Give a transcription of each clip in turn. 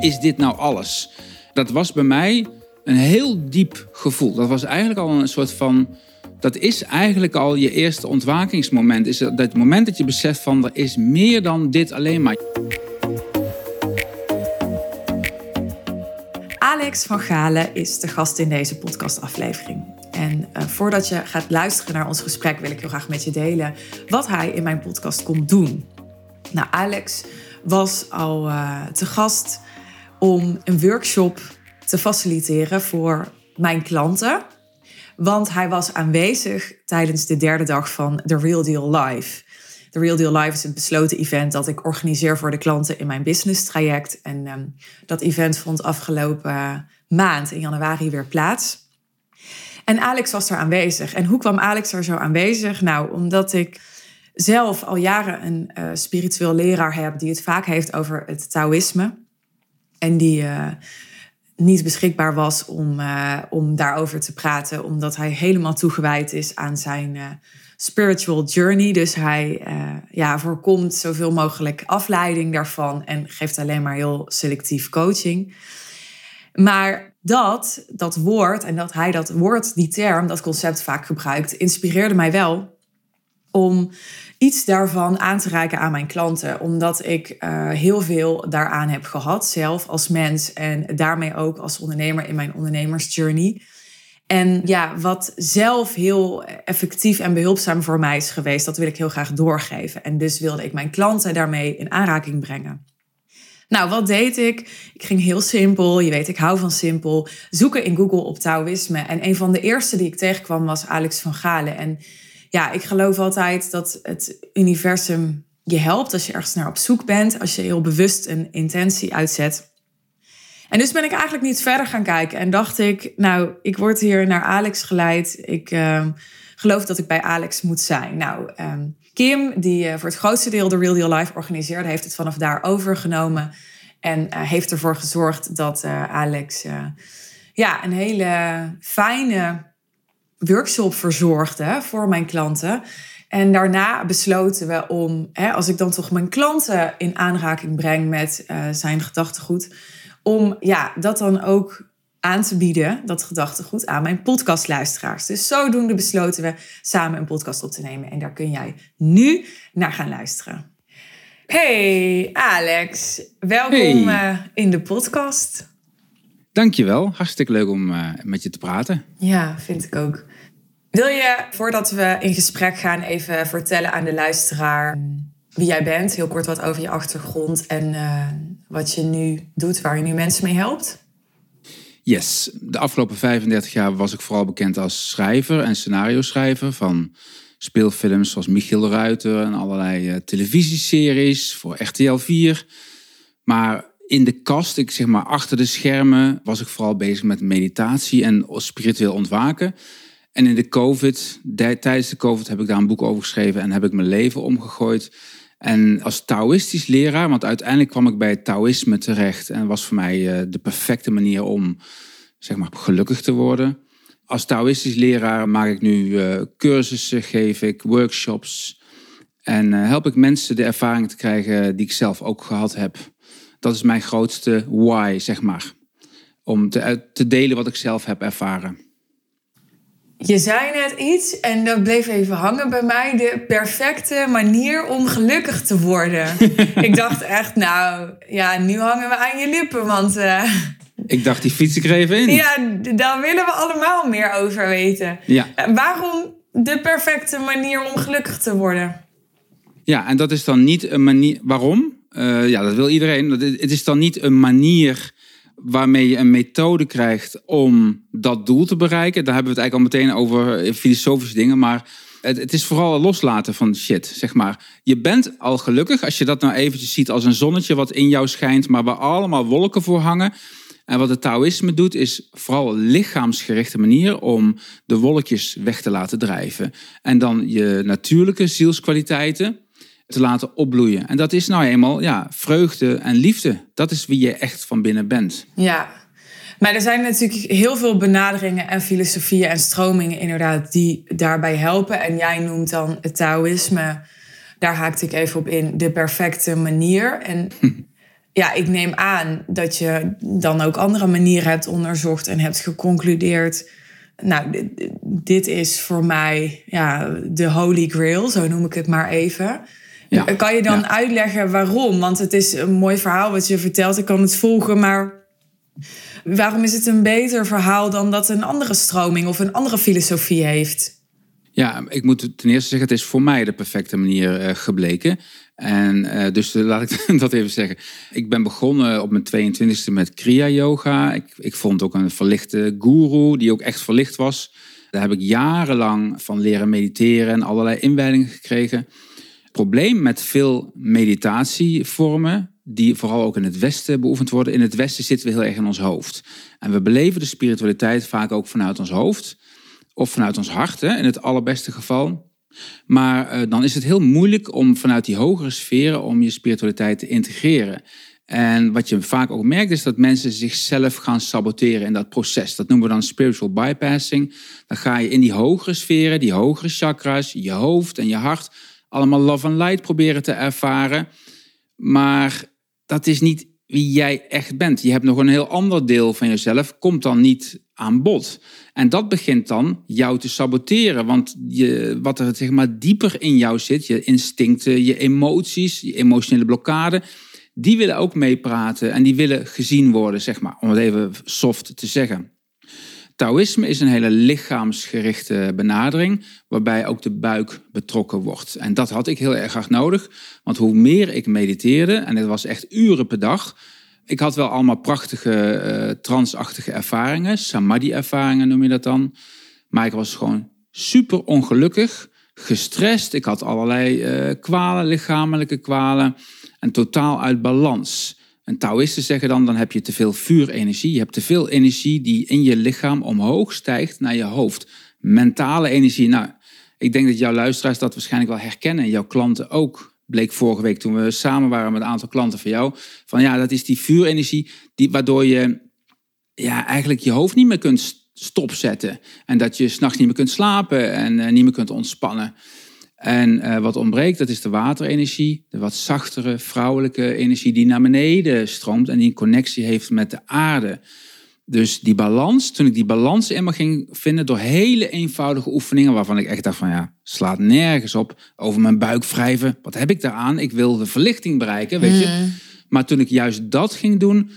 is dit nou alles? Dat was bij mij een heel diep gevoel. Dat was eigenlijk al een soort van. Dat is eigenlijk al je eerste ontwakingsmoment. Is dat het moment dat je beseft van er is meer dan dit alleen maar. Alex van Galen is de gast in deze podcastaflevering. En uh, voordat je gaat luisteren naar ons gesprek, wil ik heel graag met je delen wat hij in mijn podcast komt doen. Nou, Alex was al uh, te gast om een workshop te faciliteren voor mijn klanten. Want hij was aanwezig tijdens de derde dag van The Real Deal Live. The Real Deal Live is een besloten event dat ik organiseer voor de klanten in mijn business traject. En um, dat event vond afgelopen maand in januari weer plaats. En Alex was er aanwezig. En hoe kwam Alex er zo aanwezig? Nou, omdat ik zelf al jaren een uh, spiritueel leraar heb die het vaak heeft over het Taoïsme. En die uh, niet beschikbaar was om, uh, om daarover te praten, omdat hij helemaal toegewijd is aan zijn spiritual journey. Dus hij ja, voorkomt zoveel mogelijk afleiding daarvan en geeft alleen maar heel selectief coaching. Maar dat, dat woord en dat hij dat woord, die term, dat concept vaak gebruikt, inspireerde mij wel om iets daarvan aan te reiken aan mijn klanten. Omdat ik uh, heel veel daaraan heb gehad, zelf als mens en daarmee ook als ondernemer in mijn ondernemersjourney. En ja, wat zelf heel effectief en behulpzaam voor mij is geweest, dat wil ik heel graag doorgeven. En dus wilde ik mijn klanten daarmee in aanraking brengen. Nou, wat deed ik? Ik ging heel simpel. Je weet, ik hou van simpel. Zoeken in Google op Taoïsme. En een van de eerste die ik tegenkwam was Alex van Galen. En ja, ik geloof altijd dat het universum je helpt als je ergens naar op zoek bent. Als je heel bewust een intentie uitzet. En dus ben ik eigenlijk niet verder gaan kijken. En dacht ik, nou, ik word hier naar Alex geleid. Ik uh, geloof dat ik bij Alex moet zijn. Nou, um, Kim, die uh, voor het grootste deel de Real Deal Live organiseerde, heeft het vanaf daar overgenomen. En uh, heeft ervoor gezorgd dat uh, Alex ja, een hele fijne workshop verzorgde voor mijn klanten. En daarna besloten we om, hè, als ik dan toch mijn klanten in aanraking breng met zijn gedachtegoed, om ja, dat dan ook aan te bieden, dat gedachtegoed, aan mijn podcastluisteraars. Dus zodoende besloten we samen een podcast op te nemen. En daar kun jij nu naar gaan luisteren. Hey Alex, welkom Hey. eh, in de podcast. Dankjewel. Hartstikke leuk om eh, met je te praten. Ja, vind ik ook. Wil je, voordat we in gesprek gaan, even vertellen aan de luisteraar wie jij bent? Heel kort wat over je achtergrond en eh, wat je nu doet, waar je nu mensen mee helpt? Yes, de afgelopen 35 jaar was ik vooral bekend als schrijver en scenario-schrijver van speelfilms zoals Michiel de Ruiter en allerlei eh, televisieseries voor RTL 4. Maar in de kast, ik zeg maar achter de schermen, was ik vooral bezig met meditatie en spiritueel ontwaken. En in de COVID, de- tijdens de COVID, heb ik daar een boek over geschreven en heb ik mijn leven omgegooid. En als Taoïstisch leraar, want uiteindelijk kwam ik bij het Taoïsme terecht en was voor mij eh, de perfecte manier om zeg maar, gelukkig te worden. Als Taoïstisch leraar maak ik nu eh, cursussen, geef ik workshops en eh, help ik mensen de ervaring te krijgen die ik zelf ook gehad heb. Dat is mijn grootste why, zeg maar. Om te, delen wat ik zelf heb ervaren. Je zei net iets en dat bleef even hangen bij mij. De perfecte manier om gelukkig te worden. ik dacht echt, nou ja, nu hangen we aan je lippen. Want eh, Ik dacht, die fiets ik er even in. ja, daar willen we allemaal meer over weten. Ja. Eh, Waarom de perfecte manier om gelukkig te worden? Ja, en dat is dan niet een manier. Waarom? Eh, ja, dat wil iedereen. Het is dan niet een manier waarmee je een methode krijgt om dat doel te bereiken. Daar hebben we het eigenlijk al meteen over eh, filosofische dingen. Maar het, het is vooral loslaten van shit, zeg maar. Je bent al gelukkig als je dat nou eventjes ziet als een zonnetje wat in jou schijnt, maar waar allemaal wolken voor hangen. En wat het Taoïsme doet, is vooral een lichaamsgerichte manier om de wolkjes weg te laten drijven. En dan je natuurlijke zielskwaliteiten te laten opbloeien. En dat is nou eenmaal ja, vreugde en liefde. Dat is wie je echt van binnen bent. Ja, maar er zijn natuurlijk heel veel benaderingen en filosofieën en stromingen inderdaad die daarbij helpen. En jij noemt dan het Taoïsme, daar haakte ik even op in, de perfecte manier. En ja, ik neem aan dat je dan ook andere manieren hebt onderzocht en hebt geconcludeerd. Nou, dit, is voor mij ja, de holy grail, zo noem ik het maar even. Ja, kan je dan uitleggen waarom? Want het is een mooi verhaal wat je vertelt. Ik kan het volgen, maar waarom is het een beter verhaal dan dat een andere stroming of een andere filosofie heeft? Ja, ik moet ten eerste zeggen, het is voor mij de perfecte manier uh, gebleken. En uh, dus uh, laat ik dat even zeggen. Ik ben begonnen op mijn 22e met Kriya Yoga. Ik, ik vond ook een verlichte guru die ook echt verlicht was. Daar heb ik jarenlang van leren mediteren en allerlei inwijdingen gekregen. Probleem met veel meditatievormen, die vooral ook in het Westen beoefend worden. In het Westen zitten we heel erg in ons hoofd. En we beleven de spiritualiteit vaak ook vanuit ons hoofd. Of vanuit ons hart, hè, in het allerbeste geval. Maar uh, dan is het heel moeilijk om vanuit die hogere sferen om je spiritualiteit te integreren. En wat je vaak ook merkt is dat mensen zichzelf gaan saboteren in dat proces. Dat noemen we dan spiritual bypassing. Dan ga je in die hogere sferen, die hogere chakras, je hoofd en je hart, allemaal love and light proberen te ervaren. Maar dat is niet wie jij echt bent. Je hebt nog een heel ander deel van jezelf, komt dan niet aan bod. En dat begint dan jou te saboteren. Want je, wat er zeg maar dieper in jou zit, je instincten, je emoties, je emotionele blokkade, die willen ook meepraten en die willen gezien worden, zeg maar, om het even soft te zeggen. Taoïsme is een hele lichaamsgerichte benadering, waarbij ook de buik betrokken wordt. En dat had ik heel erg hard nodig, want hoe meer ik mediteerde, en het was echt uren per dag, ik had wel allemaal prachtige uh, transachtige ervaringen, samadhi-ervaringen noem je dat dan. Maar ik was gewoon super ongelukkig, gestrest. Ik had allerlei uh, kwalen, lichamelijke kwalen en totaal uit balans. En Taoïsten zeggen dan, dan heb je te veel vuurenergie. Je hebt te veel energie die in je lichaam omhoog stijgt naar je hoofd. Mentale energie. Nou, ik denk dat jouw luisteraars dat waarschijnlijk wel herkennen. Jouw klanten ook bleek vorige week toen we samen waren met een aantal klanten van jou. Van ja, dat is die vuurenergie die, waardoor je ja, eigenlijk je hoofd niet meer kunt stopzetten. En dat je s'nachts niet meer kunt slapen en uh, niet meer kunt ontspannen. En uh, wat ontbreekt, dat is de waterenergie, de wat zachtere vrouwelijke energie die naar beneden stroomt en die een connectie heeft met de aarde. Dus die balans, toen ik die balans in me ging vinden door hele eenvoudige oefeningen, waarvan ik echt dacht van ja, slaat nergens op. Over mijn buik wrijven, wat heb ik daaraan? Ik wil de verlichting bereiken, weet je. Mm. Maar toen ik juist dat ging doen,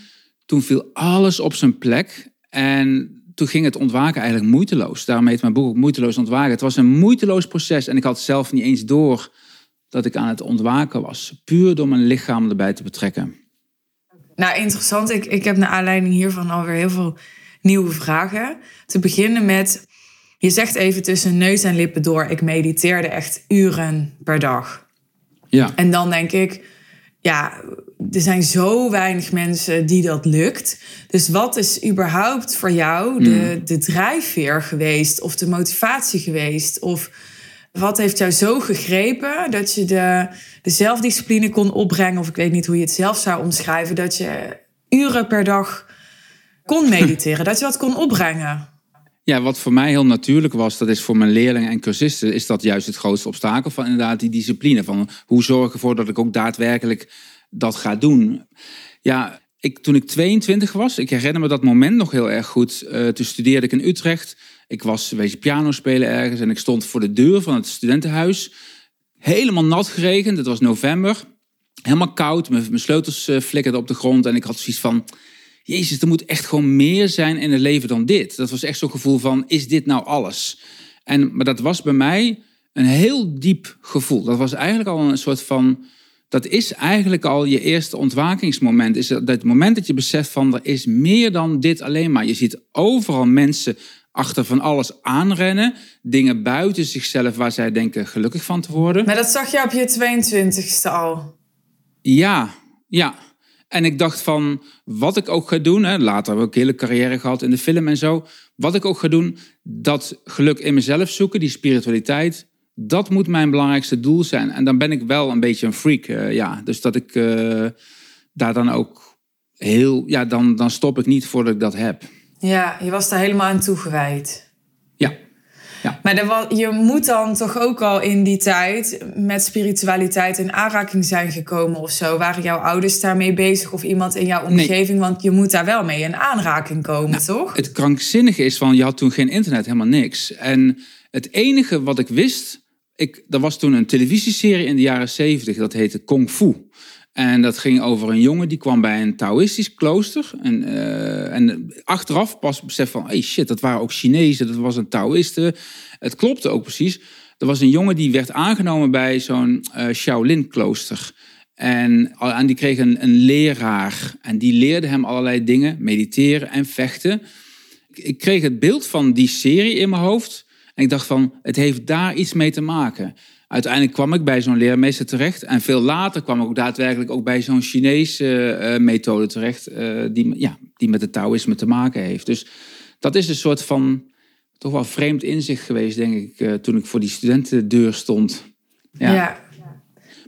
toen viel alles op zijn plek. En toen ging het ontwaken eigenlijk moeiteloos. Daarom heet mijn boek ook Moeiteloos Ontwaken. Het was een moeiteloos proces en ik had zelf niet eens door dat ik aan het ontwaken was. Puur door mijn lichaam erbij te betrekken. Nou, interessant. Ik, ik heb naar aanleiding hiervan alweer heel veel nieuwe vragen. Te beginnen met, je zegt even tussen neus en lippen door, ik mediteerde echt uren per dag. Ja. En dan denk ik, ja, er zijn zo weinig mensen die dat lukt. Dus wat is überhaupt voor jou de, hmm. de drijfveer geweest of de motivatie geweest? Of wat heeft jou zo gegrepen dat je de, de zelfdiscipline kon opbrengen, of ik weet niet hoe je het zelf zou omschrijven, dat je uren per dag kon mediteren, dat je dat kon opbrengen? Ja, wat voor mij heel natuurlijk was, dat is voor mijn leerlingen en cursisten, is dat juist het grootste obstakel van inderdaad die discipline. Van hoe zorg ik ervoor dat ik ook daadwerkelijk dat ga doen. Ja, ik, toen ik 22 was, ik herinner me dat moment nog heel erg goed. Uh, toen studeerde ik in Utrecht. Ik was wezen piano spelen ergens en ik stond voor de deur van het studentenhuis. Helemaal nat geregend, het was november. Helemaal koud, mijn, mijn sleutels uh, flikkerden op de grond. En ik had zoiets van, jezus, er moet echt gewoon meer zijn in het leven dan dit. Dat was echt zo'n gevoel van, is dit nou alles? En, maar dat was bij mij een heel diep gevoel. Dat was eigenlijk al een soort van dat is eigenlijk al je eerste ontwakingsmoment. Is dat het moment dat je beseft van er is meer dan dit alleen maar. Je ziet overal mensen achter van alles aanrennen. Dingen buiten zichzelf waar zij denken gelukkig van te worden. Maar dat zag je op je 22ste al? Ja, ja. En ik dacht van, wat ik ook ga doen, hè, later heb ik een hele carrière gehad in de film en zo. Wat ik ook ga doen, dat geluk in mezelf zoeken, die spiritualiteit, dat moet mijn belangrijkste doel zijn. En dan ben ik wel een beetje een freak. Uh, ja. Dus dat ik uh, daar dan ook heel. Ja, dan, dan stop ik niet voordat ik dat heb. Ja, je was daar helemaal aan toegewijd. Ja. Maar je moet dan toch ook al in die tijd met spiritualiteit in aanraking zijn gekomen of zo. Waren jouw ouders daarmee bezig of iemand in jouw omgeving? Want je moet daar wel mee in aanraking komen, nou, toch? Het krankzinnige is van, je had toen geen internet, helemaal niks. En het enige wat ik wist, ik, er was toen een televisieserie in de jaren zeventig, dat heette Kung Fu. En dat ging over een jongen die kwam bij een Taoïstisch klooster. En, uh, en achteraf pas besef van, hey shit, dat waren ook Chinezen, dat was een Taoïste. Het klopte ook precies. Er was een jongen die werd aangenomen bij zo'n uh, Shaolin klooster. En, die kreeg een, een leraar. En die leerde hem allerlei dingen, mediteren en vechten. Ik kreeg het beeld van die serie in mijn hoofd. En ik dacht van, het heeft daar iets mee te maken. Uiteindelijk kwam ik bij zo'n leermeester terecht. En veel later kwam ik ook daadwerkelijk ook bij zo'n Chinese uh, methode terecht. Uh, die, ja, die met het Taoïsme te maken heeft. Dus dat is een soort van toch wel vreemd inzicht geweest, denk ik, uh, toen ik voor die studentendeur stond. Ja. ja.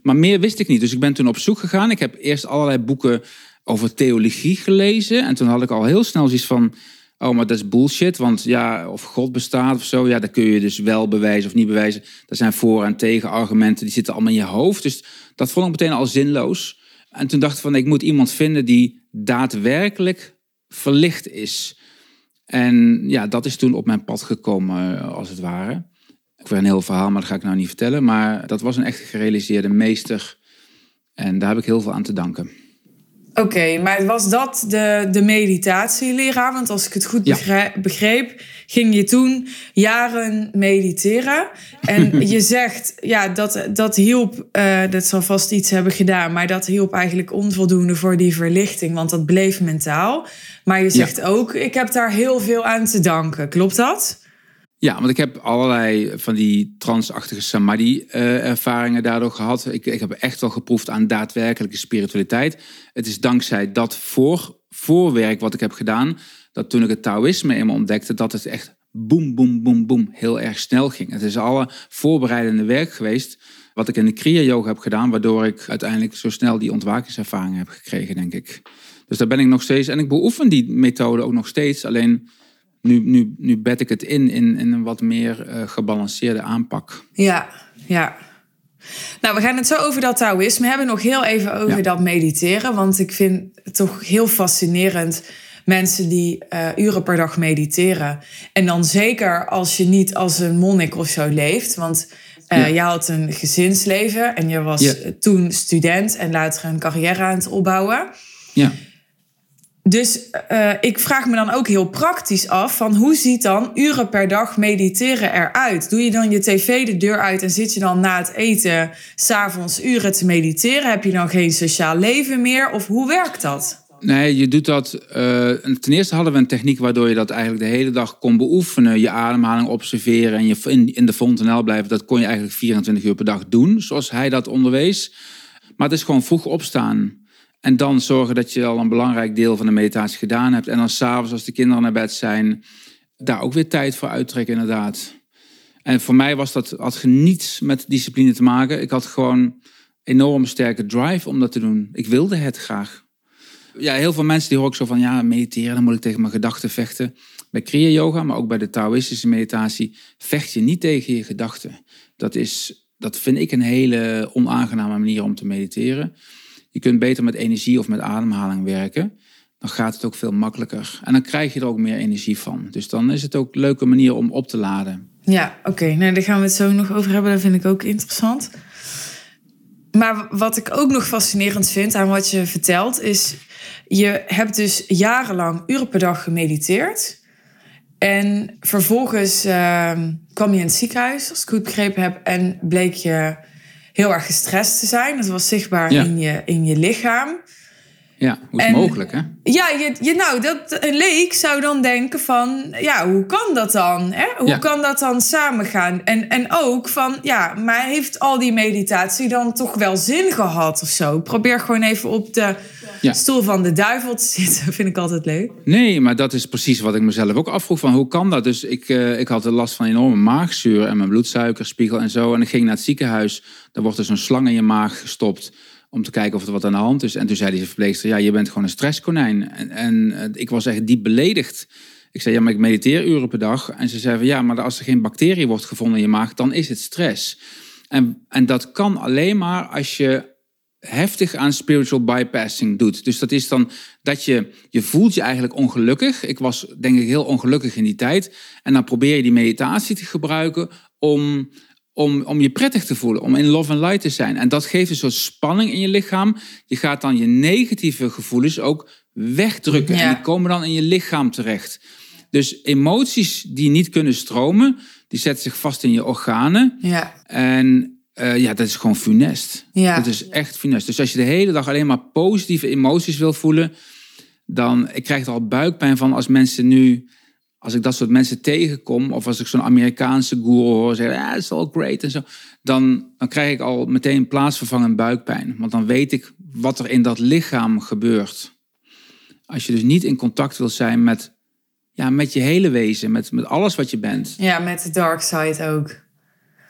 Maar meer wist ik niet. Dus ik ben toen op zoek gegaan. Ik heb eerst allerlei boeken over theologie gelezen. En toen had ik al heel snel zoiets van Oh, maar dat is bullshit, want ja, of God bestaat of zo, ja, dat kun je dus wel bewijzen of niet bewijzen. Er zijn voor- en tegenargumenten, die zitten allemaal in je hoofd. Dus dat vond ik meteen al zinloos. En toen dacht ik van, ik moet iemand vinden die daadwerkelijk verlicht is. En ja, dat is toen op mijn pad gekomen, eh, als het ware. Ik wil een heel verhaal, maar dat ga ik nou niet vertellen. Maar dat was een echt gerealiseerde meester. En daar heb ik heel veel aan te danken. Oké, maar was dat de, de meditatieleraar? Want als ik het goed begreep, ging je toen jaren mediteren. En je zegt, ja, dat, dat hielp, uh, dat zal vast iets hebben gedaan, maar dat hielp eigenlijk onvoldoende voor die verlichting, want dat bleef mentaal. Maar je zegt ook, ik heb daar heel veel aan te danken. Klopt dat? Ja, want ik heb allerlei van die transachtige samadhi-ervaringen daardoor gehad. Ik, ik heb echt wel geproefd aan daadwerkelijke spiritualiteit. Het is dankzij dat voor, voorwerk wat ik heb gedaan, dat toen ik het Taoïsme eenmaal ontdekte, dat het echt boem, boem, boem, boem heel erg snel ging. Het is alle voorbereidende werk geweest wat ik in de Kriya-yoga heb gedaan, waardoor ik uiteindelijk zo snel die ontwakingservaringen heb gekregen, denk ik. Dus daar ben ik nog steeds, en ik beoefen die methode ook nog steeds, alleen nu, nu, nu bed ik het in, in, in een wat meer uh, gebalanceerde aanpak. Ja, ja. Nou, we gaan het zo over dat Taoïsme hebben. Nog heel even over dat mediteren. Want ik vind het toch heel fascinerend. Mensen die uh, uren per dag mediteren. En dan zeker als je niet als een monnik of zo leeft. Want uh, je had een gezinsleven en je was toen student en later een carrière aan het opbouwen. Ja. Dus uh, ik vraag me dan ook heel praktisch af van hoe ziet dan uren per dag mediteren eruit? Doe je dan je tv de deur uit en zit je dan na het eten s'avonds uren te mediteren? Heb je dan geen sociaal leven meer? Of hoe werkt dat? Nee, je doet dat. Uh, ten eerste hadden we een techniek waardoor je dat eigenlijk de hele dag kon beoefenen. Je ademhaling observeren en je in, in de fontanel blijven. Dat kon je eigenlijk 24 uur per dag doen, zoals hij dat onderwees. Maar het is gewoon vroeg opstaan. En dan zorgen dat je al een belangrijk deel van de meditatie gedaan hebt. En dan s'avonds, als de kinderen naar bed zijn, daar ook weer tijd voor uittrekken, inderdaad. En voor mij was dat, had niets met discipline te maken. Ik had gewoon enorm sterke drive om dat te doen. Ik wilde het graag. Ja, heel veel mensen die horen zo van, ja, mediteren, dan moet ik tegen mijn gedachten vechten. Bij Kriya Yoga, maar ook bij de Taoïstische meditatie, vecht je niet tegen je gedachten. Dat, is, dat vind ik een hele onaangename manier om te mediteren. Je kunt beter met energie of met ademhaling werken. Dan gaat het ook veel makkelijker. En dan krijg je er ook meer energie van. Dus dan is het ook een leuke manier om op te laden. Ja, oké. Nou, daar gaan we het zo nog over hebben. Dat vind ik ook interessant. Maar wat ik ook nog fascinerend vind aan wat je vertelt, is je hebt dus jarenlang uren per dag gemediteerd. En vervolgens uh, kwam je in het ziekenhuis, als ik goed begrepen heb, en bleek je heel erg gestrest te zijn. Dat was zichtbaar in, je, in je lichaam. Ja, hoe is mogelijk, hè? Ja, je, je, nou, dat, een leek zou dan denken van... ja, hoe kan dat dan? Hè? Hoe kan dat dan samengaan? En, en ook van, ja, maar heeft al die meditatie dan toch wel zin gehad of zo? probeer gewoon even op de stoel van de duivel te zitten. vind ik altijd leuk. Nee, maar dat is precies wat ik mezelf ook afvroeg. Van, hoe kan dat? Dus ik, uh, ik had last van enorme maagzuur en mijn bloedsuikerspiegel en zo. En ik ging naar het ziekenhuis. Daar wordt dus een slang in je maag gestopt om te kijken of er wat aan de hand is. En toen zei die verpleegster, ja, je bent gewoon een stresskonijn. En, en eh, ik was echt diep beledigd. Ik zei, ja, maar ik mediteer uren per dag. En ze zei ja, maar als er geen bacterie wordt gevonden in je maag, dan is het stress. En, en dat kan alleen maar als je heftig aan spiritual bypassing doet. Dus dat is dan dat je, je voelt je eigenlijk ongelukkig. Ik was denk ik heel ongelukkig in die tijd. En dan probeer je die meditatie te gebruiken om, om, om je prettig te voelen, om in love and light te zijn. En dat geeft een soort spanning in je lichaam. Je gaat dan je negatieve gevoelens ook wegdrukken. En die komen dan in je lichaam terecht. Dus emoties die niet kunnen stromen, die zetten zich vast in je organen. Ja. En uh, ja, dat is gewoon funest. Ja. Dat is echt funest. Dus als je de hele dag alleen maar positieve emoties wil voelen, dan ik krijg er al buikpijn van als mensen nu, als ik dat soort mensen tegenkom, of als ik zo'n Amerikaanse guru hoor zeggen, ja, it's all great en zo, dan, dan krijg ik al meteen plaatsvervangend buikpijn. Want dan weet ik wat er in dat lichaam gebeurt. Als je dus niet in contact wil zijn met, ja, met je hele wezen, met, met alles wat je bent. Ja, met de dark side ook.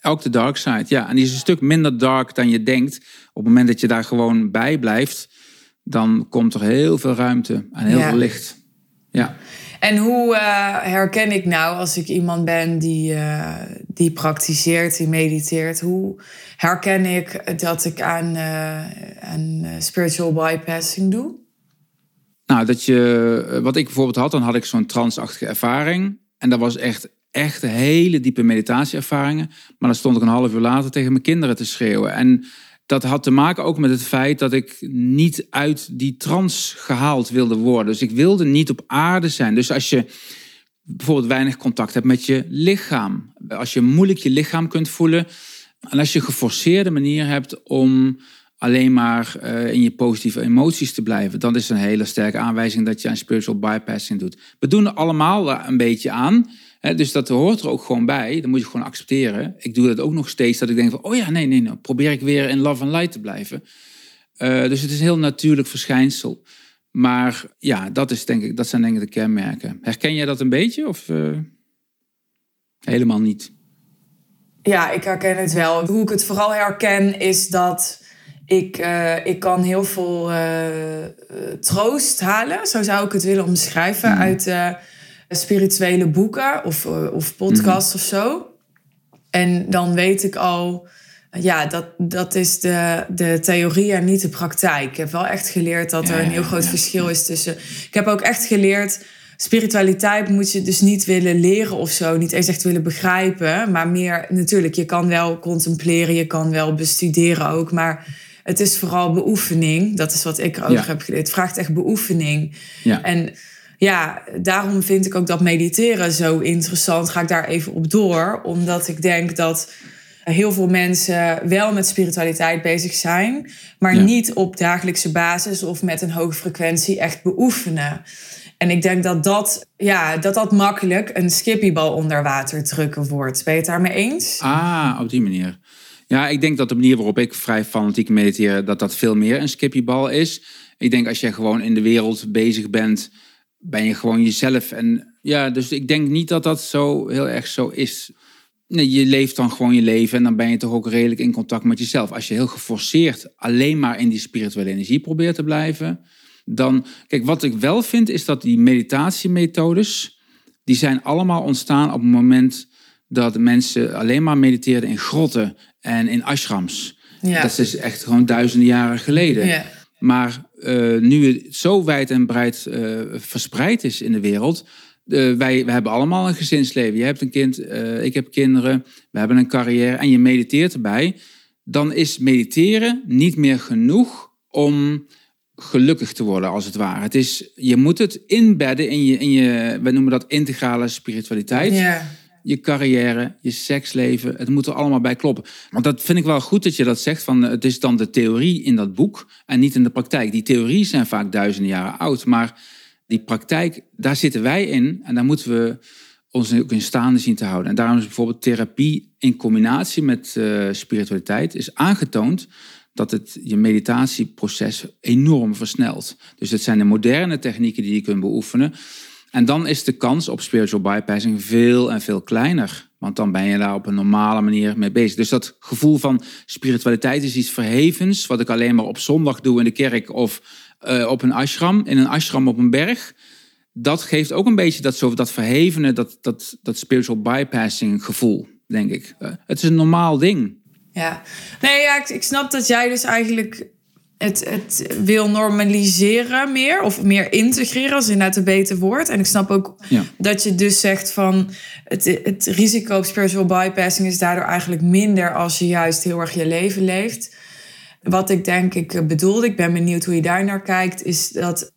Ook de dark side, ja. En die is een stuk minder dark dan je denkt. Op het moment dat je daar gewoon bij blijft, dan komt er heel veel ruimte en heel veel licht. Ja. En hoe uh, herken ik nou als ik iemand ben die, uh, die praktiseert, die mediteert? Hoe herken ik dat ik aan, uh, aan spiritual bypassing doe? Nou, dat je, wat ik bijvoorbeeld had, dan had ik zo'n transachtige ervaring. En dat was echt echt hele diepe meditatieervaringen. Maar dan stond ik een half uur later tegen mijn kinderen te schreeuwen. En dat had te maken ook met het feit dat ik niet uit die trance gehaald wilde worden. Dus ik wilde niet op aarde zijn. Dus als je bijvoorbeeld weinig contact hebt met je lichaam, als je moeilijk je lichaam kunt voelen, en als je geforceerde manier hebt om alleen maar uh, in je positieve emoties te blijven, dan is een hele sterke aanwijzing dat je een spiritual bypassing doet. We doen er allemaal een beetje aan dus dat hoort er ook gewoon bij. Dat moet je gewoon accepteren. Ik doe dat ook nog steeds. Dat ik denk van, oh ja, nee, nee, nou probeer ik weer in love and light te blijven. Uh, dus het is een heel natuurlijk verschijnsel. Maar ja, dat, is, denk ik, dat zijn denk ik de kenmerken. Herken jij dat een beetje of uh, helemaal niet? Ja, ik herken het wel. Hoe ik het vooral herken is dat ik, uh, ik kan heel veel troost halen. Zo zou ik het willen omschrijven mm. uit spirituele boeken of, eh, of podcasts mhm. of zo. En dan weet ik al, ja, dat, dat is de, de theorie en niet de praktijk. Ik heb wel echt geleerd dat er een heel groot verschil is tussen. Ik heb ook echt geleerd. Spiritualiteit moet je dus niet willen leren of zo, niet eens echt willen begrijpen, maar meer natuurlijk, je kan wel contempleren, je kan wel bestuderen ook, maar het is vooral beoefening. Dat is wat ik erover heb geleerd. Het vraagt echt beoefening. Ja. En ja, daarom vind ik ook dat mediteren zo interessant. Ga ik daar even op door. Omdat ik denk dat heel veel mensen wel met spiritualiteit bezig zijn, maar niet op dagelijkse basis of met een hoge frequentie echt beoefenen. En ik denk dat dat, ja, dat, dat makkelijk een skippiebal onder water drukken wordt. Ben je het daarmee eens? Ah, op die manier. Ja, ik denk dat de manier waarop ik vrij fanatiek mediteer, dat dat veel meer een skippiebal is. Ik denk als je gewoon in de wereld bezig bent ben je gewoon jezelf. En ja, dus ik denk niet dat dat zo heel erg zo is. Nee, je leeft dan gewoon je leven en dan ben je toch ook redelijk in contact met jezelf. Als je heel geforceerd alleen maar in die spirituele energie probeert te blijven, dan. Kijk, wat ik wel vind is dat die meditatiemethodes, die zijn allemaal ontstaan op het moment dat mensen alleen maar mediteerden in grotten en in ashrams. Ja. Dat is echt gewoon duizenden jaren geleden. Ja. Maar uh, nu het zo wijd en breed uh, verspreid is in de wereld. Uh, wij, we hebben allemaal een gezinsleven. Je hebt een kind, ik heb kinderen, we hebben een carrière en je mediteert erbij. Dan is mediteren niet meer genoeg om gelukkig te worden, als het ware. Het is, je moet het inbedden in je, in je we noemen dat integrale spiritualiteit. Ja je carrière, je seksleven. Het moet er allemaal bij kloppen. Want dat vind ik wel goed dat je dat zegt. Van, eh, het is dan de theorie in dat boek en niet in de praktijk. Die theorieën zijn vaak duizenden jaren oud. Maar die praktijk, daar zitten wij in. En daar moeten we ons ook in staande zien te houden. En daarom is bijvoorbeeld therapie in combinatie met uh, spiritualiteit... is aangetoond dat het je meditatieproces enorm versnelt. Dus het zijn de moderne technieken die je kunt beoefenen... En dan is de kans op spiritual bypassing veel en veel kleiner. Want dan ben je daar op een normale manier mee bezig. Dus dat gevoel van spiritualiteit is iets verhevens, wat ik alleen maar op zondag doe in de kerk of uh, op een ashram, in een ashram op een berg. dat geeft ook een beetje dat, zo, dat verhevene, dat, dat, dat spiritual bypassing gevoel, denk ik. Uh, het is een normaal ding. Ja, nee, ik snap dat jij dus eigenlijk het, het wil normaliseren meer of meer integreren als inderdaad een beter woord. En ik snap ook dat je dus zegt van het, het risico op spiritual bypassing is daardoor eigenlijk minder als je juist heel erg je leven leeft. Wat ik denk ik bedoelde, ik ben benieuwd hoe je daar naar kijkt, is dat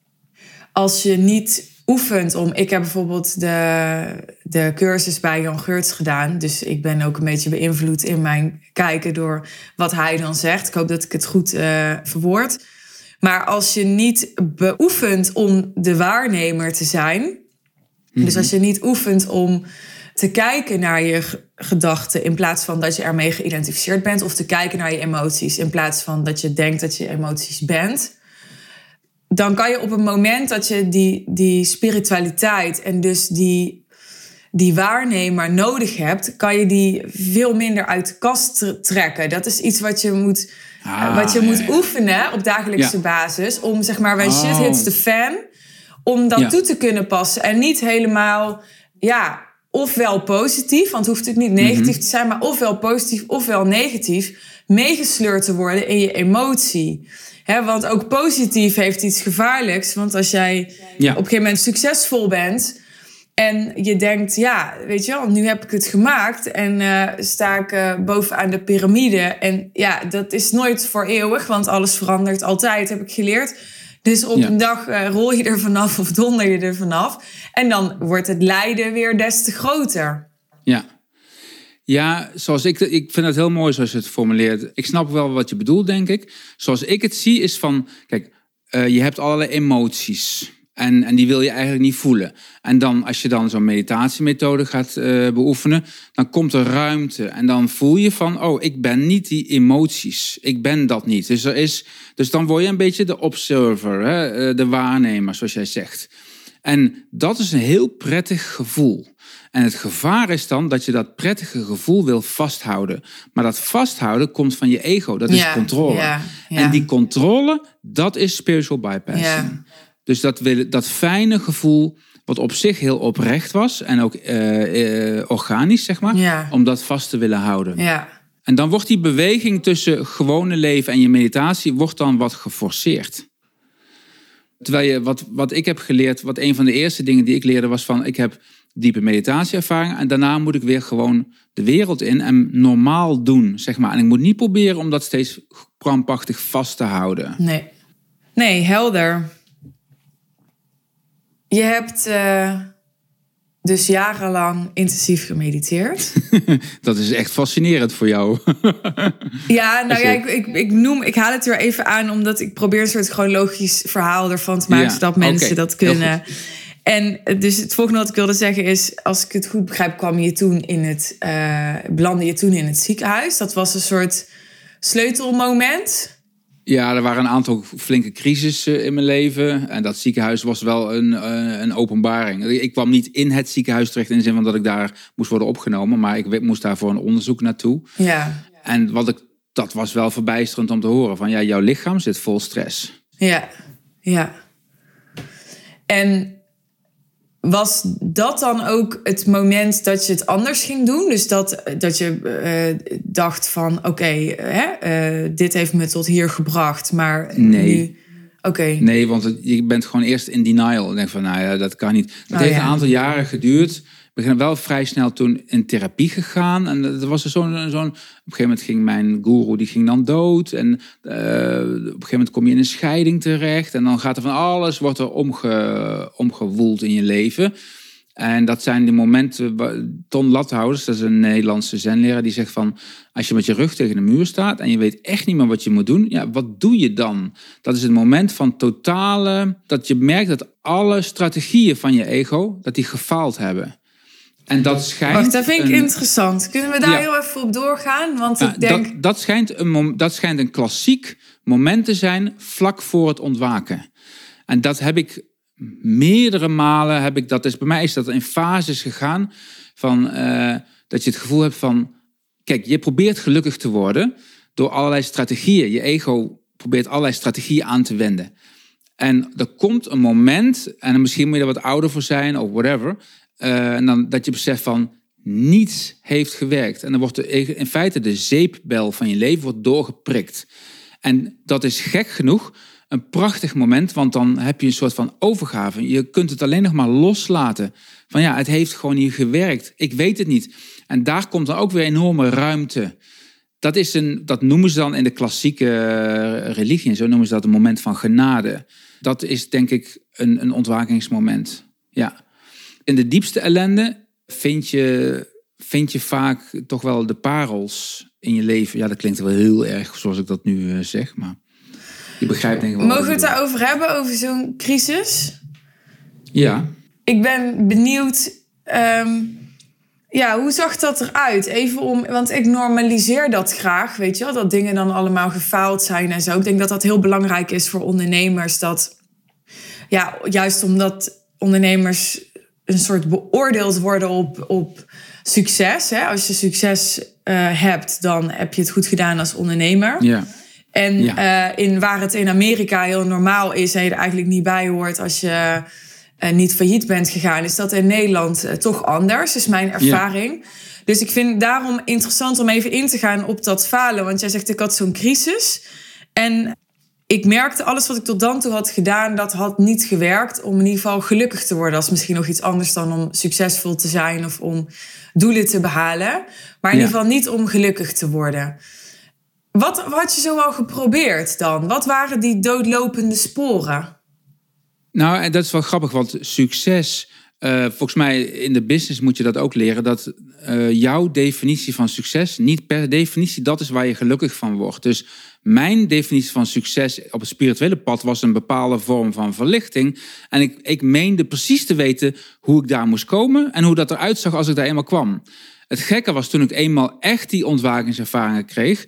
als je niet oefent om. Ik heb bijvoorbeeld de, de cursus bij Jan Geurts gedaan. Dus ik ben ook een beetje beïnvloed in mijn kijken door wat hij dan zegt. Ik hoop dat ik het goed uh, verwoord. Maar als je niet beoefent om de waarnemer te zijn. Dus mhm. als je niet oefent om te kijken naar je gedachten in plaats van dat je ermee geïdentificeerd bent. Of te kijken naar je emoties in plaats van dat je denkt dat je emoties bent dan kan je op het moment dat je die, die spiritualiteit en dus die, die waarnemer nodig hebt, kan je die veel minder uit de kast trekken. Dat is iets wat je moet, ah, wat je moet oefenen op dagelijkse basis. Om zeg maar, when shit hits the fan, om dat toe te kunnen passen. En niet helemaal, ja, ofwel positief, want het hoeft natuurlijk niet negatief mhm. te zijn, maar ofwel positief ofwel negatief, meegesleurd te worden in je emotie want ook positief heeft iets gevaarlijks. Want als jij op een gegeven moment succesvol bent. En je denkt, ja, weet je wel, nu heb ik het gemaakt. En uh, sta ik uh, bovenaan de piramide. En ja, dat is nooit voor eeuwig. Want alles verandert altijd, heb ik geleerd. Dus op een dag uh, rol je er vanaf of donder je er vanaf. En dan wordt het lijden weer des te groter. Ja. Ja, zoals ik, ik vind het heel mooi zoals je het formuleert. Ik snap wel wat je bedoelt, denk ik. Zoals ik het zie, is van, kijk, uh, je hebt allerlei emoties. En, en die wil je eigenlijk niet voelen. En dan, als je dan zo'n meditatiemethode gaat uh, beoefenen, dan komt er ruimte. En dan voel je van, oh, ik ben niet die emoties. Ik ben dat niet. Dus, er is, dus dan word je een beetje de observer, hè? Eh, de waarnemer, zoals jij zegt. En dat is een heel prettig gevoel. En het gevaar is dan dat je dat prettige gevoel wil vasthouden. Maar dat vasthouden komt van je ego, dat is controle. En die controle, dat is spiritual bypassing. Dus dat, dat fijne gevoel, wat op zich heel oprecht was en ook uh, organisch, zeg maar, om dat vast te willen houden. Ja. En dan wordt die beweging tussen gewone leven en je meditatie wordt dan wat geforceerd. Terwijl je, wat, wat ik heb geleerd, wat een van de eerste dingen die ik leerde was van, ik heb diepe meditatieervaring. En daarna moet ik weer gewoon de wereld in en normaal doen, zeg maar. En ik moet niet proberen om dat steeds krampachtig vast te houden. Nee, nee helder. Je hebt uh, dus jarenlang intensief gemediteerd. dat is echt fascinerend voor jou. ja, nou ja, ik, ik, ik, noem, ik haal het er even aan omdat ik probeer een soort chronologisch verhaal ervan te maken, zodat mensen dat kunnen. En dus het volgende wat ik wilde zeggen is, als ik het goed begrijp, kwam je toen in het, uh, belandde je toen in het ziekenhuis. Dat was een soort sleutelmoment. Ja, er waren een aantal flinke crisissen in mijn leven. En dat ziekenhuis was wel een, uh, een openbaring. Ik kwam niet in het ziekenhuis terecht in de zin van dat ik daar moest worden opgenomen. Maar ik moest daar voor een onderzoek naartoe. Ja. En wat ik, dat was wel verbijsterend om te horen. Van ja, jouw lichaam zit vol stress. Ja, ja. En was dat dan ook het moment dat je het anders ging doen? Dus dat, dat je uh, dacht van oké, uh, dit heeft me tot hier gebracht, maar nee. nu... Oké. Nee, want je bent gewoon eerst in denial. En denk van, nou ja, dat kan niet. Het oh, heeft een aantal jaren geduurd zijn wel vrij snel toen in therapie gegaan. En er was zo'n, zo'n, op een gegeven moment ging mijn guru, die ging dan dood. En uh, op een gegeven moment kom je in een scheiding terecht. En dan gaat er van alles, wordt er omge, omgewoeld in je leven. En dat zijn de momenten, Ton Lathouders, dat is een Nederlandse zenleraar, die zegt van, als je met je rug tegen de muur staat en je weet echt niet meer wat je moet doen, ja, wat doe je dan? Dat is het moment van totale, dat je merkt dat alle strategieën van je ego, dat die gefaald hebben. En dat schijnt. Wacht, dat vind ik interessant. Kunnen we daar heel even op doorgaan? Want ik denk. Dat, dat, schijnt een, dat schijnt een klassiek moment te zijn vlak voor het ontwaken. En dat heb ik meerdere malen. Heb ik dat, dus bij mij is dat in fases gegaan. Van, uh, dat je het gevoel hebt van. Kijk, je probeert gelukkig te worden door allerlei strategieën. Je ego probeert allerlei strategieën aan te wenden. En er komt een moment, en misschien moet je er wat ouder voor zijn of whatever, uh, en dan dat je beseft van niets heeft gewerkt. En dan wordt in feite de zeepbel van je leven wordt doorgeprikt. En dat is gek genoeg een prachtig moment, want dan heb je een soort van overgave. Je kunt het alleen nog maar loslaten. Van ja, het heeft gewoon niet gewerkt. Ik weet het niet. En daar komt dan ook weer enorme ruimte. Dat, is een, dat noemen ze dan in de klassieke eh, religie, zo noemen ze dat een moment van genade. Dat is denk ik een, een ontwakingsmoment. Ja. In de diepste ellende vind je, vind je vaak toch wel de parels in je leven. Ja, dat klinkt wel heel erg zoals ik dat nu uh, zeg, maar je begrijpt denk ik wel. Mogen we het daarover hebben, over zo'n crisis? Ja. Ik ben benieuwd, ehm, ja, hoe zag dat eruit? Even om, want ik normaliseer dat graag, weet je wel, dat dingen dan allemaal gefaald zijn en zo. Ik denk dat dat heel belangrijk is voor ondernemers, dat, ja, juist omdat ondernemers een soort beoordeeld worden op, op succes. Hè? Als je succes uh, hebt, dan heb je het goed gedaan als ondernemer. Ja. En ja. Uh, in, waar het in Amerika heel normaal is en je er eigenlijk niet bij hoort als je uh, niet failliet bent gegaan, is dat in Nederland toch anders, is mijn ervaring. Ja. Dus ik vind daarom interessant om even in te gaan op dat falen. Want jij zegt, ik had zo'n crisis. En ik merkte alles wat ik tot dan toe had gedaan, dat had niet gewerkt om in ieder geval gelukkig te worden. Dat is misschien nog iets anders dan om succesvol te zijn of om doelen te behalen. Maar in ja. ieder geval niet om gelukkig te worden. Wat had je zo al geprobeerd dan? Wat waren die doodlopende sporen? Nou, dat is wel grappig, want succes. Uh, volgens mij in de business moet je dat ook leren. Dat uh, jouw definitie van succes niet per definitie dat is waar je gelukkig van wordt. Dus mijn definitie van succes op het spirituele pad was een bepaalde vorm van verlichting. En ik, ik meende precies te weten hoe ik daar moest komen en hoe dat eruit zag als ik daar eenmaal kwam. Het gekke was toen ik eenmaal echt die ontwakingservaringen kreeg,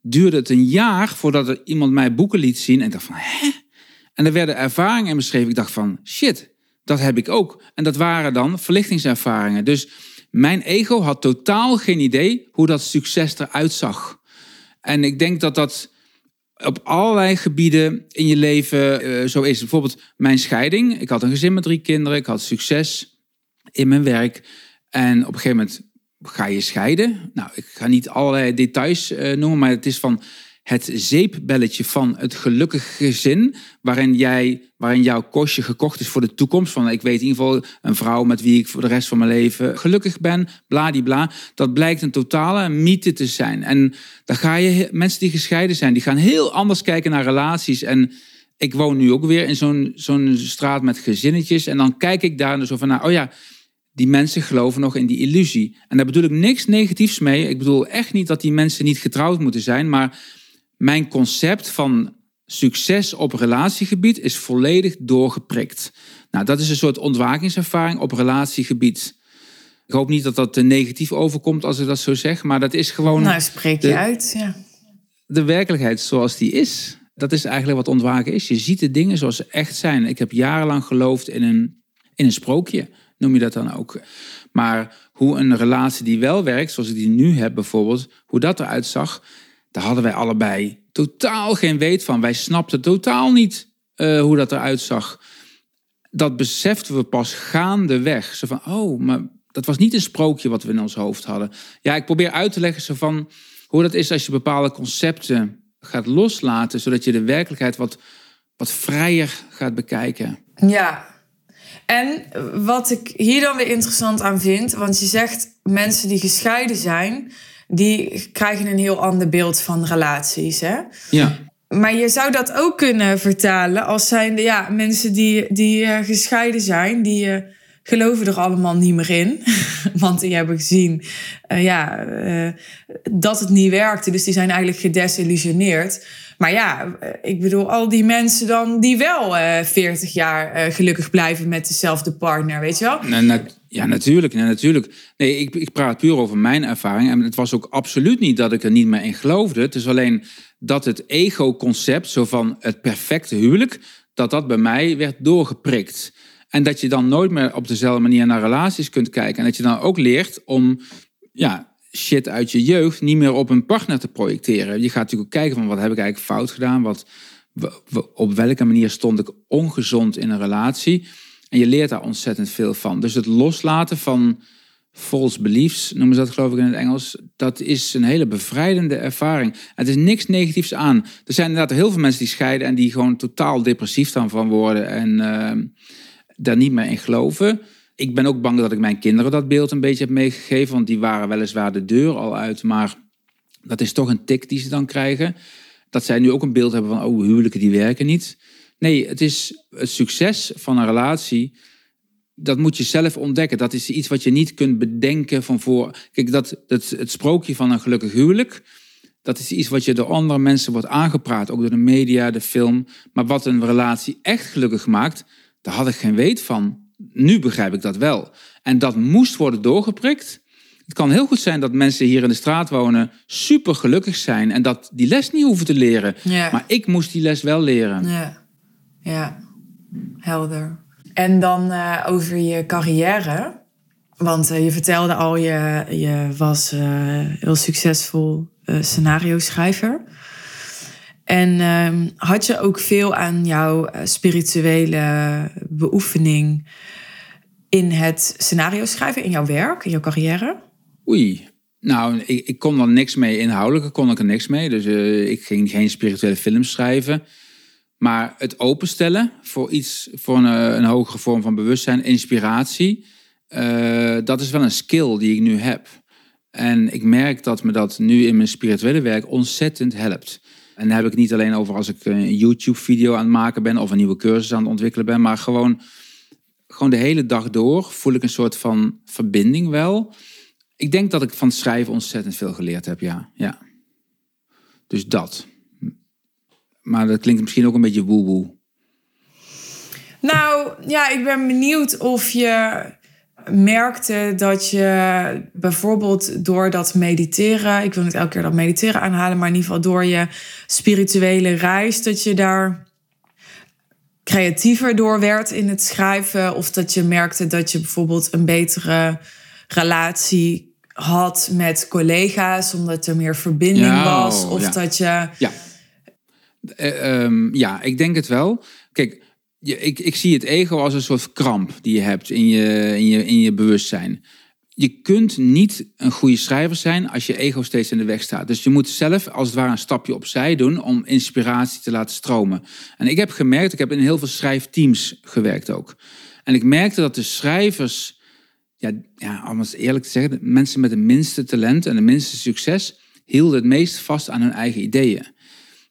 duurde het een jaar voordat er iemand mij boeken liet zien. En ik dacht van, hè? En er werden ervaringen in beschreven. Ik dacht van, shit, dat heb ik ook. En dat waren dan verlichtingservaringen. Dus mijn ego had totaal geen idee hoe dat succes eruit zag. En ik denk dat dat op allerlei gebieden in je leven uh, zo is. Bijvoorbeeld mijn scheiding. Ik had een gezin met drie kinderen. Ik had succes in mijn werk. En op een gegeven moment ga je scheiden. Nou, ik ga niet allerlei details uh, noemen, maar het is van het zeepbelletje van het gelukkige gezin, waarin, jij, waarin jouw kostje gekocht is voor de toekomst. Van ik weet in ieder geval een vrouw met wie ik voor de rest van mijn leven gelukkig ben, bladibla. Dat blijkt een totale mythe te zijn. En dan ga je, mensen die gescheiden zijn, die gaan heel anders kijken naar relaties. En ik woon nu ook weer in zo'n zo'n straat met gezinnetjes. En dan kijk ik daar zo van, nou, oh ja, die mensen geloven nog in die illusie. En daar bedoel ik niks negatiefs mee. Ik bedoel echt niet dat die mensen niet getrouwd moeten zijn, maar mijn concept van succes op relatiegebied is volledig doorgeprikt. Nou, dat is een soort ontwakingservaring op relatiegebied. Ik hoop niet dat dat te negatief overkomt als ik dat zo zeg, maar dat is gewoon. Nou, spreek je de, uit, ja. De werkelijkheid zoals die is. Dat is eigenlijk wat ontwaken is. Je ziet de dingen zoals ze echt zijn. Ik heb jarenlang geloofd in een, in een sprookje, noem je dat dan ook. Maar hoe een relatie die wel werkt, zoals ik die nu heb bijvoorbeeld, hoe dat eruit zag, daar hadden wij allebei totaal geen weet van. Wij snapten totaal niet uh, hoe dat eruit zag. Dat beseften we pas gaandeweg. Zo van, oh, maar dat was niet een sprookje wat we in ons hoofd hadden. Ja, ik probeer uit te leggen zo van hoe dat is als je bepaalde concepten gaat loslaten, zodat je de werkelijkheid wat, wat vrijer gaat bekijken. Ja, en wat ik hier dan weer interessant aan vind, want je zegt mensen die gescheiden zijn, die krijgen een heel ander beeld van relaties. Hè? Ja. Maar je zou dat ook kunnen vertalen als zijnde ja, mensen die, die uh, gescheiden zijn, die uh, geloven er allemaal niet meer in. Want die hebben gezien uh, ja, dat het niet werkte. Dus die zijn eigenlijk gedesillusioneerd. Maar ja, ik bedoel, al die mensen dan die wel 40 jaar gelukkig blijven met dezelfde partner, weet je wel? Ja, natuurlijk. Nee, natuurlijk. Nee, ik, ik praat puur over mijn ervaring. En het was ook absoluut niet dat ik er niet meer in geloofde. Het is alleen dat het ego-concept, zo van het perfecte huwelijk, dat dat bij mij werd doorgeprikt. En dat je dan nooit meer op dezelfde manier naar relaties kunt kijken. En dat je dan ook leert om ja, shit uit je jeugd niet meer op een partner te projecteren. Je gaat natuurlijk ook kijken van wat heb ik eigenlijk fout gedaan? Wat, op welke manier stond ik ongezond in een relatie. En je leert daar ontzettend veel van. Dus het loslaten van false beliefs, noemen ze dat geloof ik in het Engels, dat is een hele bevrijdende ervaring. Het is niks negatiefs aan. Er zijn inderdaad heel veel mensen die scheiden en die gewoon totaal depressief dan van worden en uh, daar niet meer in geloven. Ik ben ook bang dat ik mijn kinderen dat beeld een beetje heb meegegeven, want die waren weliswaar de deur al uit, maar dat is toch een tik die ze dan krijgen. Dat zij nu ook een beeld hebben van, oh, huwelijken die werken niet. Nee, het is het succes van een relatie dat moet je zelf ontdekken. Dat is iets wat je niet kunt bedenken van voor. Kijk, dat, dat, het sprookje van een gelukkig huwelijk. Dat is iets wat je door andere mensen wordt aangepraat. Ook door de media, de film. Maar wat een relatie echt gelukkig maakt, daar had ik geen weet van. Nu begrijp ik dat wel. En dat moest worden doorgeprikt. Het kan heel goed zijn dat mensen hier in de straat wonen super gelukkig zijn en dat die les niet hoeven te leren. Ja. Maar ik moest die les wel leren. Ja, ja. helder. En dan uh, over je carrière. Want uh, je vertelde al, je, je was uh, heel succesvol scenario schrijver. En ehm, had je ook veel aan jouw spirituele beoefening in het scenario schrijven, in jouw werk, in jouw carrière? Oei, nou, ik, ik kon er niks mee inhoudelijk, kon ik er niks mee. Dus ik ging geen spirituele films schrijven. Maar het openstellen voor iets, voor een, eh, een hogere vorm van bewustzijn, inspiratie, dat is wel een skill die ik nu heb. En ik merk dat me dat nu in mijn spirituele werk ontzettend helpt. En dan heb ik niet alleen over als ik een YouTube-video aan het maken ben of een nieuwe cursus aan het ontwikkelen ben, maar gewoon, gewoon de hele dag door voel ik een soort van verbinding wel. Ik denk dat ik van schrijven ontzettend veel geleerd heb, ja. ja. Dus dat. Maar dat klinkt misschien ook een beetje woe-woe. Nou, ja, ik ben benieuwd of je merkte dat je bijvoorbeeld door dat mediteren, ik wil niet elke keer dat mediteren aanhalen, maar in ieder geval door je spirituele reis, dat je daar creatiever door werd in het schrijven, of dat je merkte dat je bijvoorbeeld een betere relatie had met collega's, omdat er meer verbinding was, oh, of dat je ja. Uh, um, ja, ik denk het wel. Kijk, ik, ik zie het ego als een soort kramp die je hebt in je, in je, in je bewustzijn. Je kunt niet een goede schrijver zijn als je ego steeds in de weg staat. Dus je moet zelf als het ware een stapje opzij doen om inspiratie te laten stromen. En ik heb gemerkt, ik heb in heel veel schrijfteams gewerkt ook. En ik merkte dat de schrijvers, ja, ja om het eerlijk te zeggen, mensen met de minste talent en de minste succes, hielden het meest vast aan hun eigen ideeën.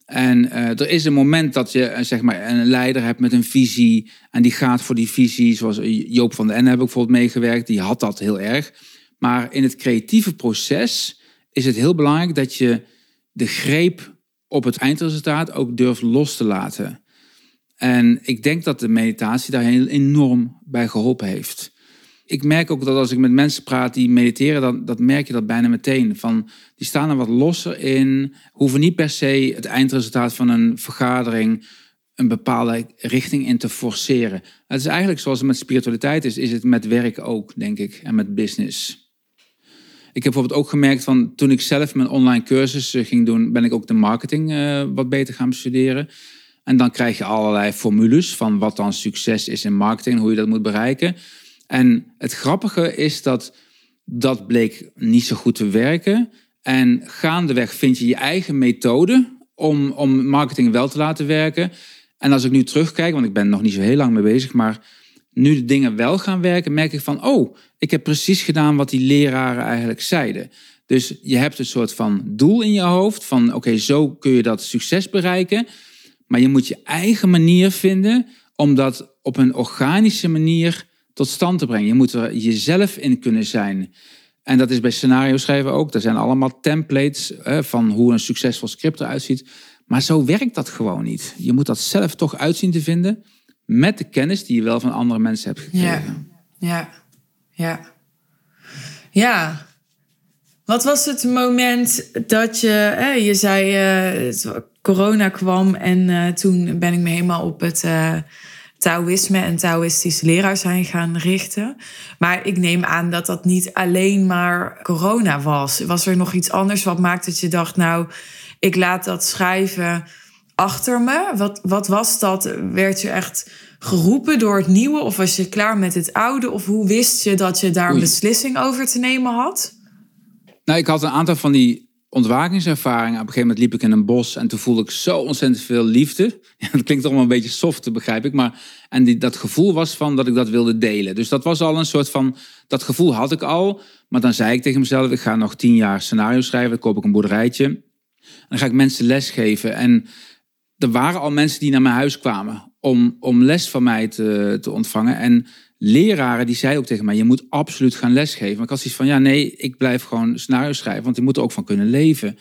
En uh, er is een moment dat je uh, zeg maar een leider hebt met een visie. En die gaat voor die visie. Zoals Joop van den Ende heb ik bijvoorbeeld meegewerkt. Die had dat heel erg. Maar in het creatieve proces is het heel belangrijk dat je de greep op het eindresultaat ook durft los te laten. En ik denk dat de meditatie daar heel enorm bij geholpen heeft ik merk ook dat als ik met mensen praat die mediteren, dan dat merk je dat bijna meteen. Van, die staan er wat losser in, hoeven niet per se het eindresultaat van een vergadering een bepaalde richting in te forceren. Het is eigenlijk zoals het met spiritualiteit is, is het met werk ook, denk ik, en met business. Ik heb bijvoorbeeld ook gemerkt van toen ik zelf mijn online cursus ging doen, ben ik ook de marketing uh, wat beter gaan bestuderen. En dan krijg je allerlei formules van wat dan succes is in marketing, hoe je dat moet bereiken. En het grappige is dat dat bleek niet zo goed te werken. En gaandeweg vind je je eigen methode om, om marketing wel te laten werken. En als ik nu terugkijk, want ik ben nog niet zo heel lang mee bezig, maar nu de dingen wel gaan werken, merk ik van, oh, ik heb precies gedaan wat die leraren eigenlijk zeiden. Dus je hebt een soort van doel in je hoofd van, oké, zo kun je dat succes bereiken. Maar je moet je eigen manier vinden om dat op een organische manier tot stand te brengen. Je moet er jezelf in kunnen zijn. En dat is bij scenario schrijven ook. Er zijn allemaal templates hè, van hoe een succesvol script eruit ziet. Maar zo werkt dat gewoon niet. Je moet dat zelf toch uitzien te vinden met de kennis die je wel van andere mensen hebt gekregen. Ja, ja, ja. Ja. Wat was het moment dat je, hè, je zei, uh, corona kwam en uh, toen ben ik me helemaal op het uh, Taoïsme en Taoïstische leraar zijn gaan richten. Maar ik neem aan dat dat niet alleen maar corona was. Was er nog iets anders wat maakte dat je dacht, nou, ik laat dat schrijven achter me. Wat, wat was dat? Werd je echt geroepen door het nieuwe? Of was je klaar met het oude? Of hoe wist je dat je daar een beslissing over te nemen had? Nou, ik had een aantal van die ontwakingservaringen. Op een gegeven moment liep ik in een bos en toen voelde ik zo ontzettend veel liefde. Dat klinkt allemaal een beetje soft, begrijp ik. Maar, en die, dat gevoel was van dat ik dat wilde delen. Dus dat was al een soort van, dat gevoel had ik al. Maar dan zei ik tegen mezelf, ik ga nog tien jaar scenario schrijven. Dan koop ik een boerderijtje. En dan ga ik mensen lesgeven. En er waren al mensen die naar mijn huis kwamen om, om les van mij te, te ontvangen. En leraren die zeiden ook tegen mij: je moet absoluut gaan lesgeven. Maar ik had zoiets van: ja, nee, ik blijf gewoon scenario schrijven, want ik moet er ook van kunnen leven.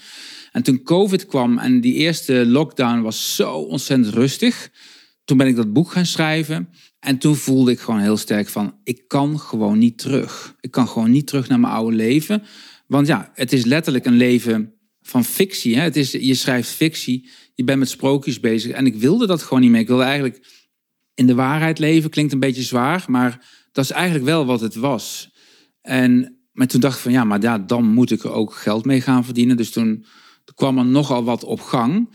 En toen COVID kwam en die eerste lockdown was zo ontzettend rustig, toen ben ik dat boek gaan schrijven. En toen voelde ik gewoon heel sterk van: ik kan gewoon niet terug. Ik kan gewoon niet terug naar mijn oude leven. Want ja, het is letterlijk een leven van fictie. Hè? Het is, je schrijft fictie, je bent met sprookjes bezig. En ik wilde dat gewoon niet meer. Ik wilde eigenlijk in de waarheid leven klinkt een beetje zwaar, maar dat is eigenlijk wel wat het was. En maar toen dacht ik van ja, maar ja, dan moet ik er ook geld mee gaan verdienen. Dus toen kwam er nogal wat op gang.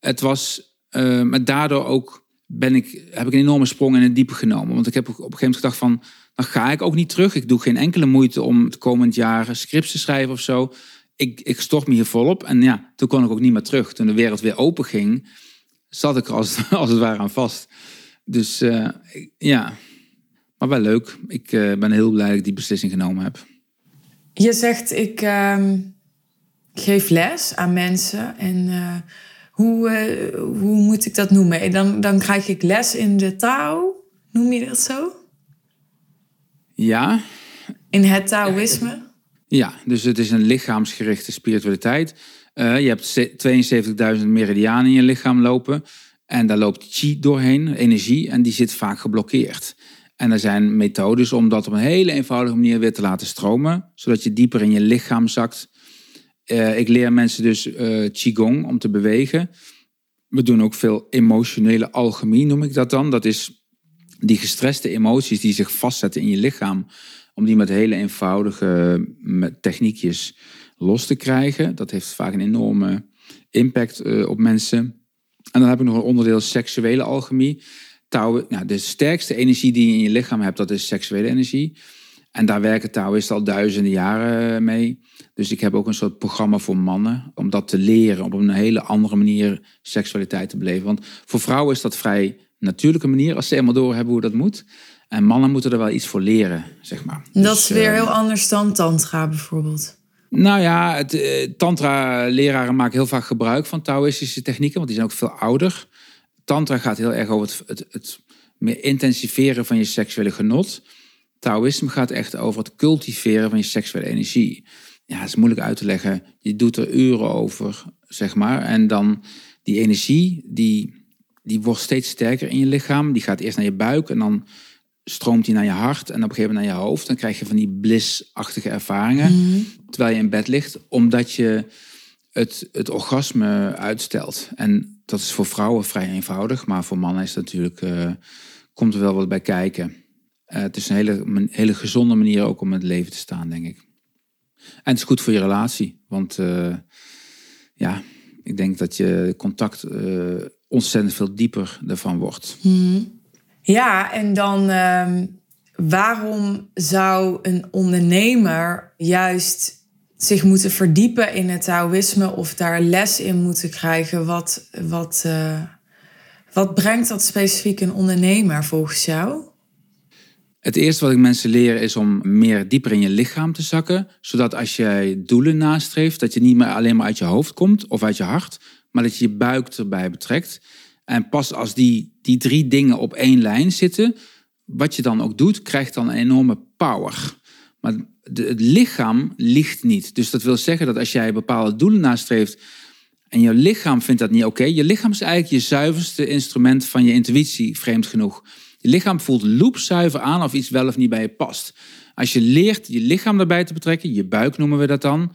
Het was, uh, maar daardoor ook ben ik, heb ik een enorme sprong in het diepe genomen. Want ik heb op een gegeven moment gedacht van, dan ga ik ook niet terug. Ik doe geen enkele moeite om het komend jaar scripts te schrijven of zo. Ik, ik stort me hier volop. En ja, toen kon ik ook niet meer terug. Toen de wereld weer open ging, zat ik als, als het ware aan vast. Dus uh, ja, maar wel leuk. Ik uh, ben heel blij dat ik die beslissing genomen heb. Je zegt, ik uh, geef les aan mensen. En uh, hoe, hoe moet ik dat noemen? Dan, dan krijg ik les in de taal. Noem je dat zo? Ja. In het Taoïsme? Ja, dus het is een lichaamsgerichte spiritualiteit. je hebt 72.000 meridianen in je lichaam lopen. En daar loopt chi doorheen, energie, en die zit vaak geblokkeerd. En er zijn methodes om dat op een hele eenvoudige manier weer te laten stromen, zodat je dieper in je lichaam zakt. Uh, ik leer mensen dus uh, qigong om te bewegen. We doen ook veel emotionele alchemie, noem ik dat dan. Dat is die gestreste emoties die zich vastzetten in je lichaam, om die met hele eenvoudige techniekjes los te krijgen. Dat heeft vaak een enorme impact uh, op mensen. En dan heb ik nog een onderdeel seksuele alchemie. Tao, nou, de sterkste energie die je in je lichaam hebt, dat is seksuele energie. En daar werken Taoïsten al duizenden jaren mee. Dus ik heb ook een soort programma voor mannen om dat te leren, op een hele andere manier seksualiteit te beleven. Want voor vrouwen is dat vrij natuurlijke manier, als ze helemaal door hebben hoe dat moet. En mannen moeten er wel iets voor leren, zeg maar. Dat dus, is weer uh, heel anders dan tantra bijvoorbeeld. Nou ja, het, eh, tantra-leraren maken heel vaak gebruik van Taoïstische technieken, want die zijn ook veel ouder. Tantra gaat heel erg over het, het, het meer intensiveren van je seksuele genot. Taoïsme gaat echt over het cultiveren van je seksuele energie. Ja, het is moeilijk uit te leggen. Je doet er uren over, zeg maar. En dan die energie, die, die wordt steeds sterker in je lichaam. Die gaat eerst naar je buik en dan stroomt die naar je hart en op een gegeven moment naar je hoofd. Dan krijg je van die blissachtige ervaringen mhm. terwijl je in bed ligt, omdat je het, het orgasme uitstelt. En dat is voor vrouwen vrij eenvoudig, maar voor mannen is het natuurlijk, uh, komt er wel wat bij kijken. Uh, het is een hele, hele gezonde manier ook om in het leven te staan, denk ik. En het is goed voor je relatie, want uh, ja, ik denk dat je contact ontzettend veel dieper ervan wordt. Mm. Ja, en dan ehm, waarom zou een ondernemer juist zich moeten verdiepen in het Taoïsme of daar les in moeten krijgen? Wat, wat, uh, wat brengt dat specifiek een ondernemer volgens jou? Het eerste wat ik mensen leer is om meer dieper in je lichaam te zakken. Zodat als jij doelen nastreeft, dat je niet meer alleen maar uit je hoofd komt of uit je hart, maar dat je je buik erbij betrekt. En pas als die, die drie dingen op één lijn zitten, wat je dan ook doet, krijgt dan een enorme power. Maar het lichaam ligt niet. Dus dat wil zeggen dat als jij bepaalde doelen nastreeft en je lichaam vindt dat niet oké, je lichaam is eigenlijk je zuiverste instrument van je intuïtie, vreemd genoeg. Je lichaam voelt loopzuiver aan of iets wel of niet bij je past. Als je leert je lichaam daarbij te betrekken, je buik noemen we dat dan,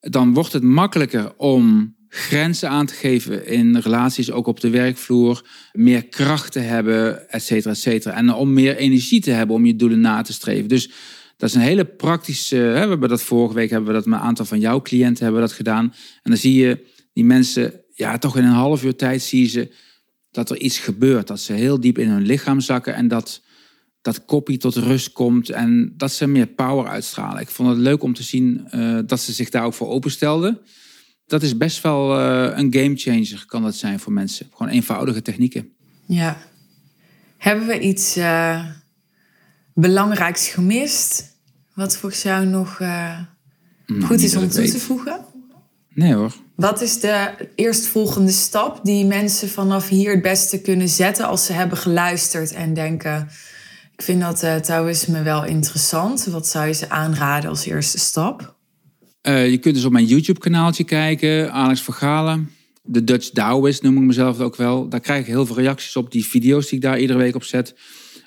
dan wordt het makkelijker om grenzen aan te geven in relaties, ook op de werkvloer, meer kracht te hebben, et cetera, et cetera. En om meer energie te hebben om je doelen na te streven. Dus dat is een hele praktische. Hè, we hebben dat vorige week hebben we dat met een aantal van jouw cliënten hebben dat gedaan. En dan zie je die mensen ja, toch in een half uur tijd zie je ze dat er iets gebeurt. Dat ze heel diep in hun lichaam zakken en dat dat koppie tot rust komt en dat ze meer power uitstralen. Ik vond het leuk om te zien eh, dat ze zich daar ook voor openstelden. Dat is best wel uh, een gamechanger, kan dat zijn voor mensen. Gewoon eenvoudige technieken. Ja. Hebben we iets uh, belangrijks gemist? Wat volgens jou nog nou, goed is om toe te voegen? Nee hoor. Wat is de eerstvolgende stap die mensen vanaf hier het beste kunnen zetten als ze hebben geluisterd en denken: Ik vind dat Taoïsme wel interessant. Wat zou je ze aanraden als eerste stap? Uh, je kunt dus op mijn YouTube-kanaaltje kijken, Alex Vergalen. De Dutch Taoist noem ik mezelf ook wel. Daar krijg ik heel veel reacties op die video's die ik daar iedere week op zet.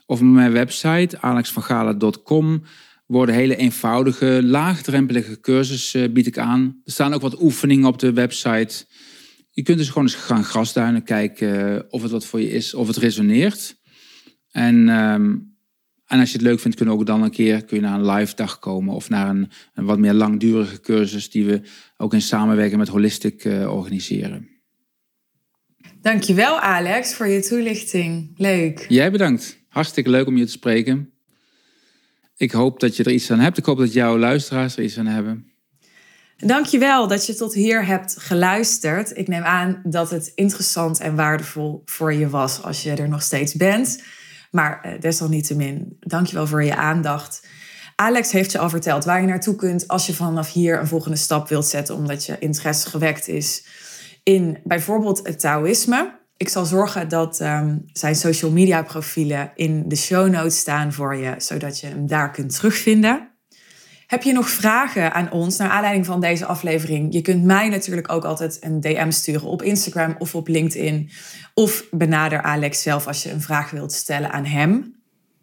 Of op mijn website, alexvergalen.com worden hele eenvoudige, laagdrempelige cursussen uh, bied ik aan. Er staan ook wat oefeningen op de website. Je kunt dus gewoon eens gaan grasduinen, kijken uh, of het wat voor je is, of het resoneert. En, um, en als je het leuk vindt, kunnen we ook dan een keer kun je naar een live dag komen of naar een, een wat meer langdurige cursus die we ook in samenwerking met Holistic uh, organiseren. Dankjewel Alex voor je toelichting. Leuk. Jij bedankt. Hartstikke leuk om je te spreken. Ik hoop dat je er iets aan hebt. Ik hoop dat jouw luisteraars er iets aan hebben. Dankjewel dat je tot hier hebt geluisterd. Ik neem aan dat het interessant en waardevol voor je was als je er nog steeds bent. Maar eh, desalniettemin, dankjewel voor je aandacht. Alex heeft je al verteld waar je naartoe kunt als je vanaf hier een volgende stap wilt zetten, omdat je interesse gewekt is in bijvoorbeeld het Taoïsme. Ik zal zorgen dat ehm, zijn social media profielen in de show notes staan voor je, zodat je hem daar kunt terugvinden. Heb je nog vragen aan ons naar aanleiding van deze aflevering? Je kunt mij natuurlijk ook altijd een DM sturen op Instagram of op LinkedIn. Of benader Alex zelf als je een vraag wilt stellen aan hem.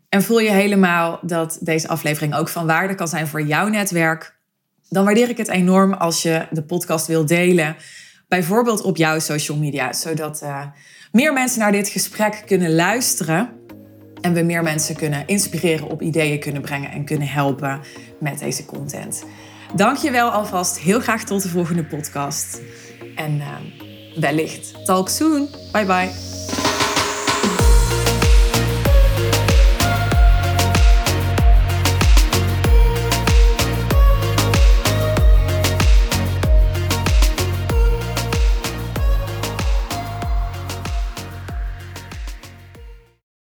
En voel je helemaal dat deze aflevering ook van waarde kan zijn voor jouw netwerk? Dan waardeer ik het enorm als je de podcast wilt delen Bijvoorbeeld op jouw social media, zodat uh, meer mensen naar dit gesprek kunnen luisteren. En we meer mensen kunnen inspireren, op ideeën kunnen brengen en kunnen helpen met deze content. Dankjewel alvast. Heel graag tot de volgende podcast. En uh, wellicht talk soon. Bye bye.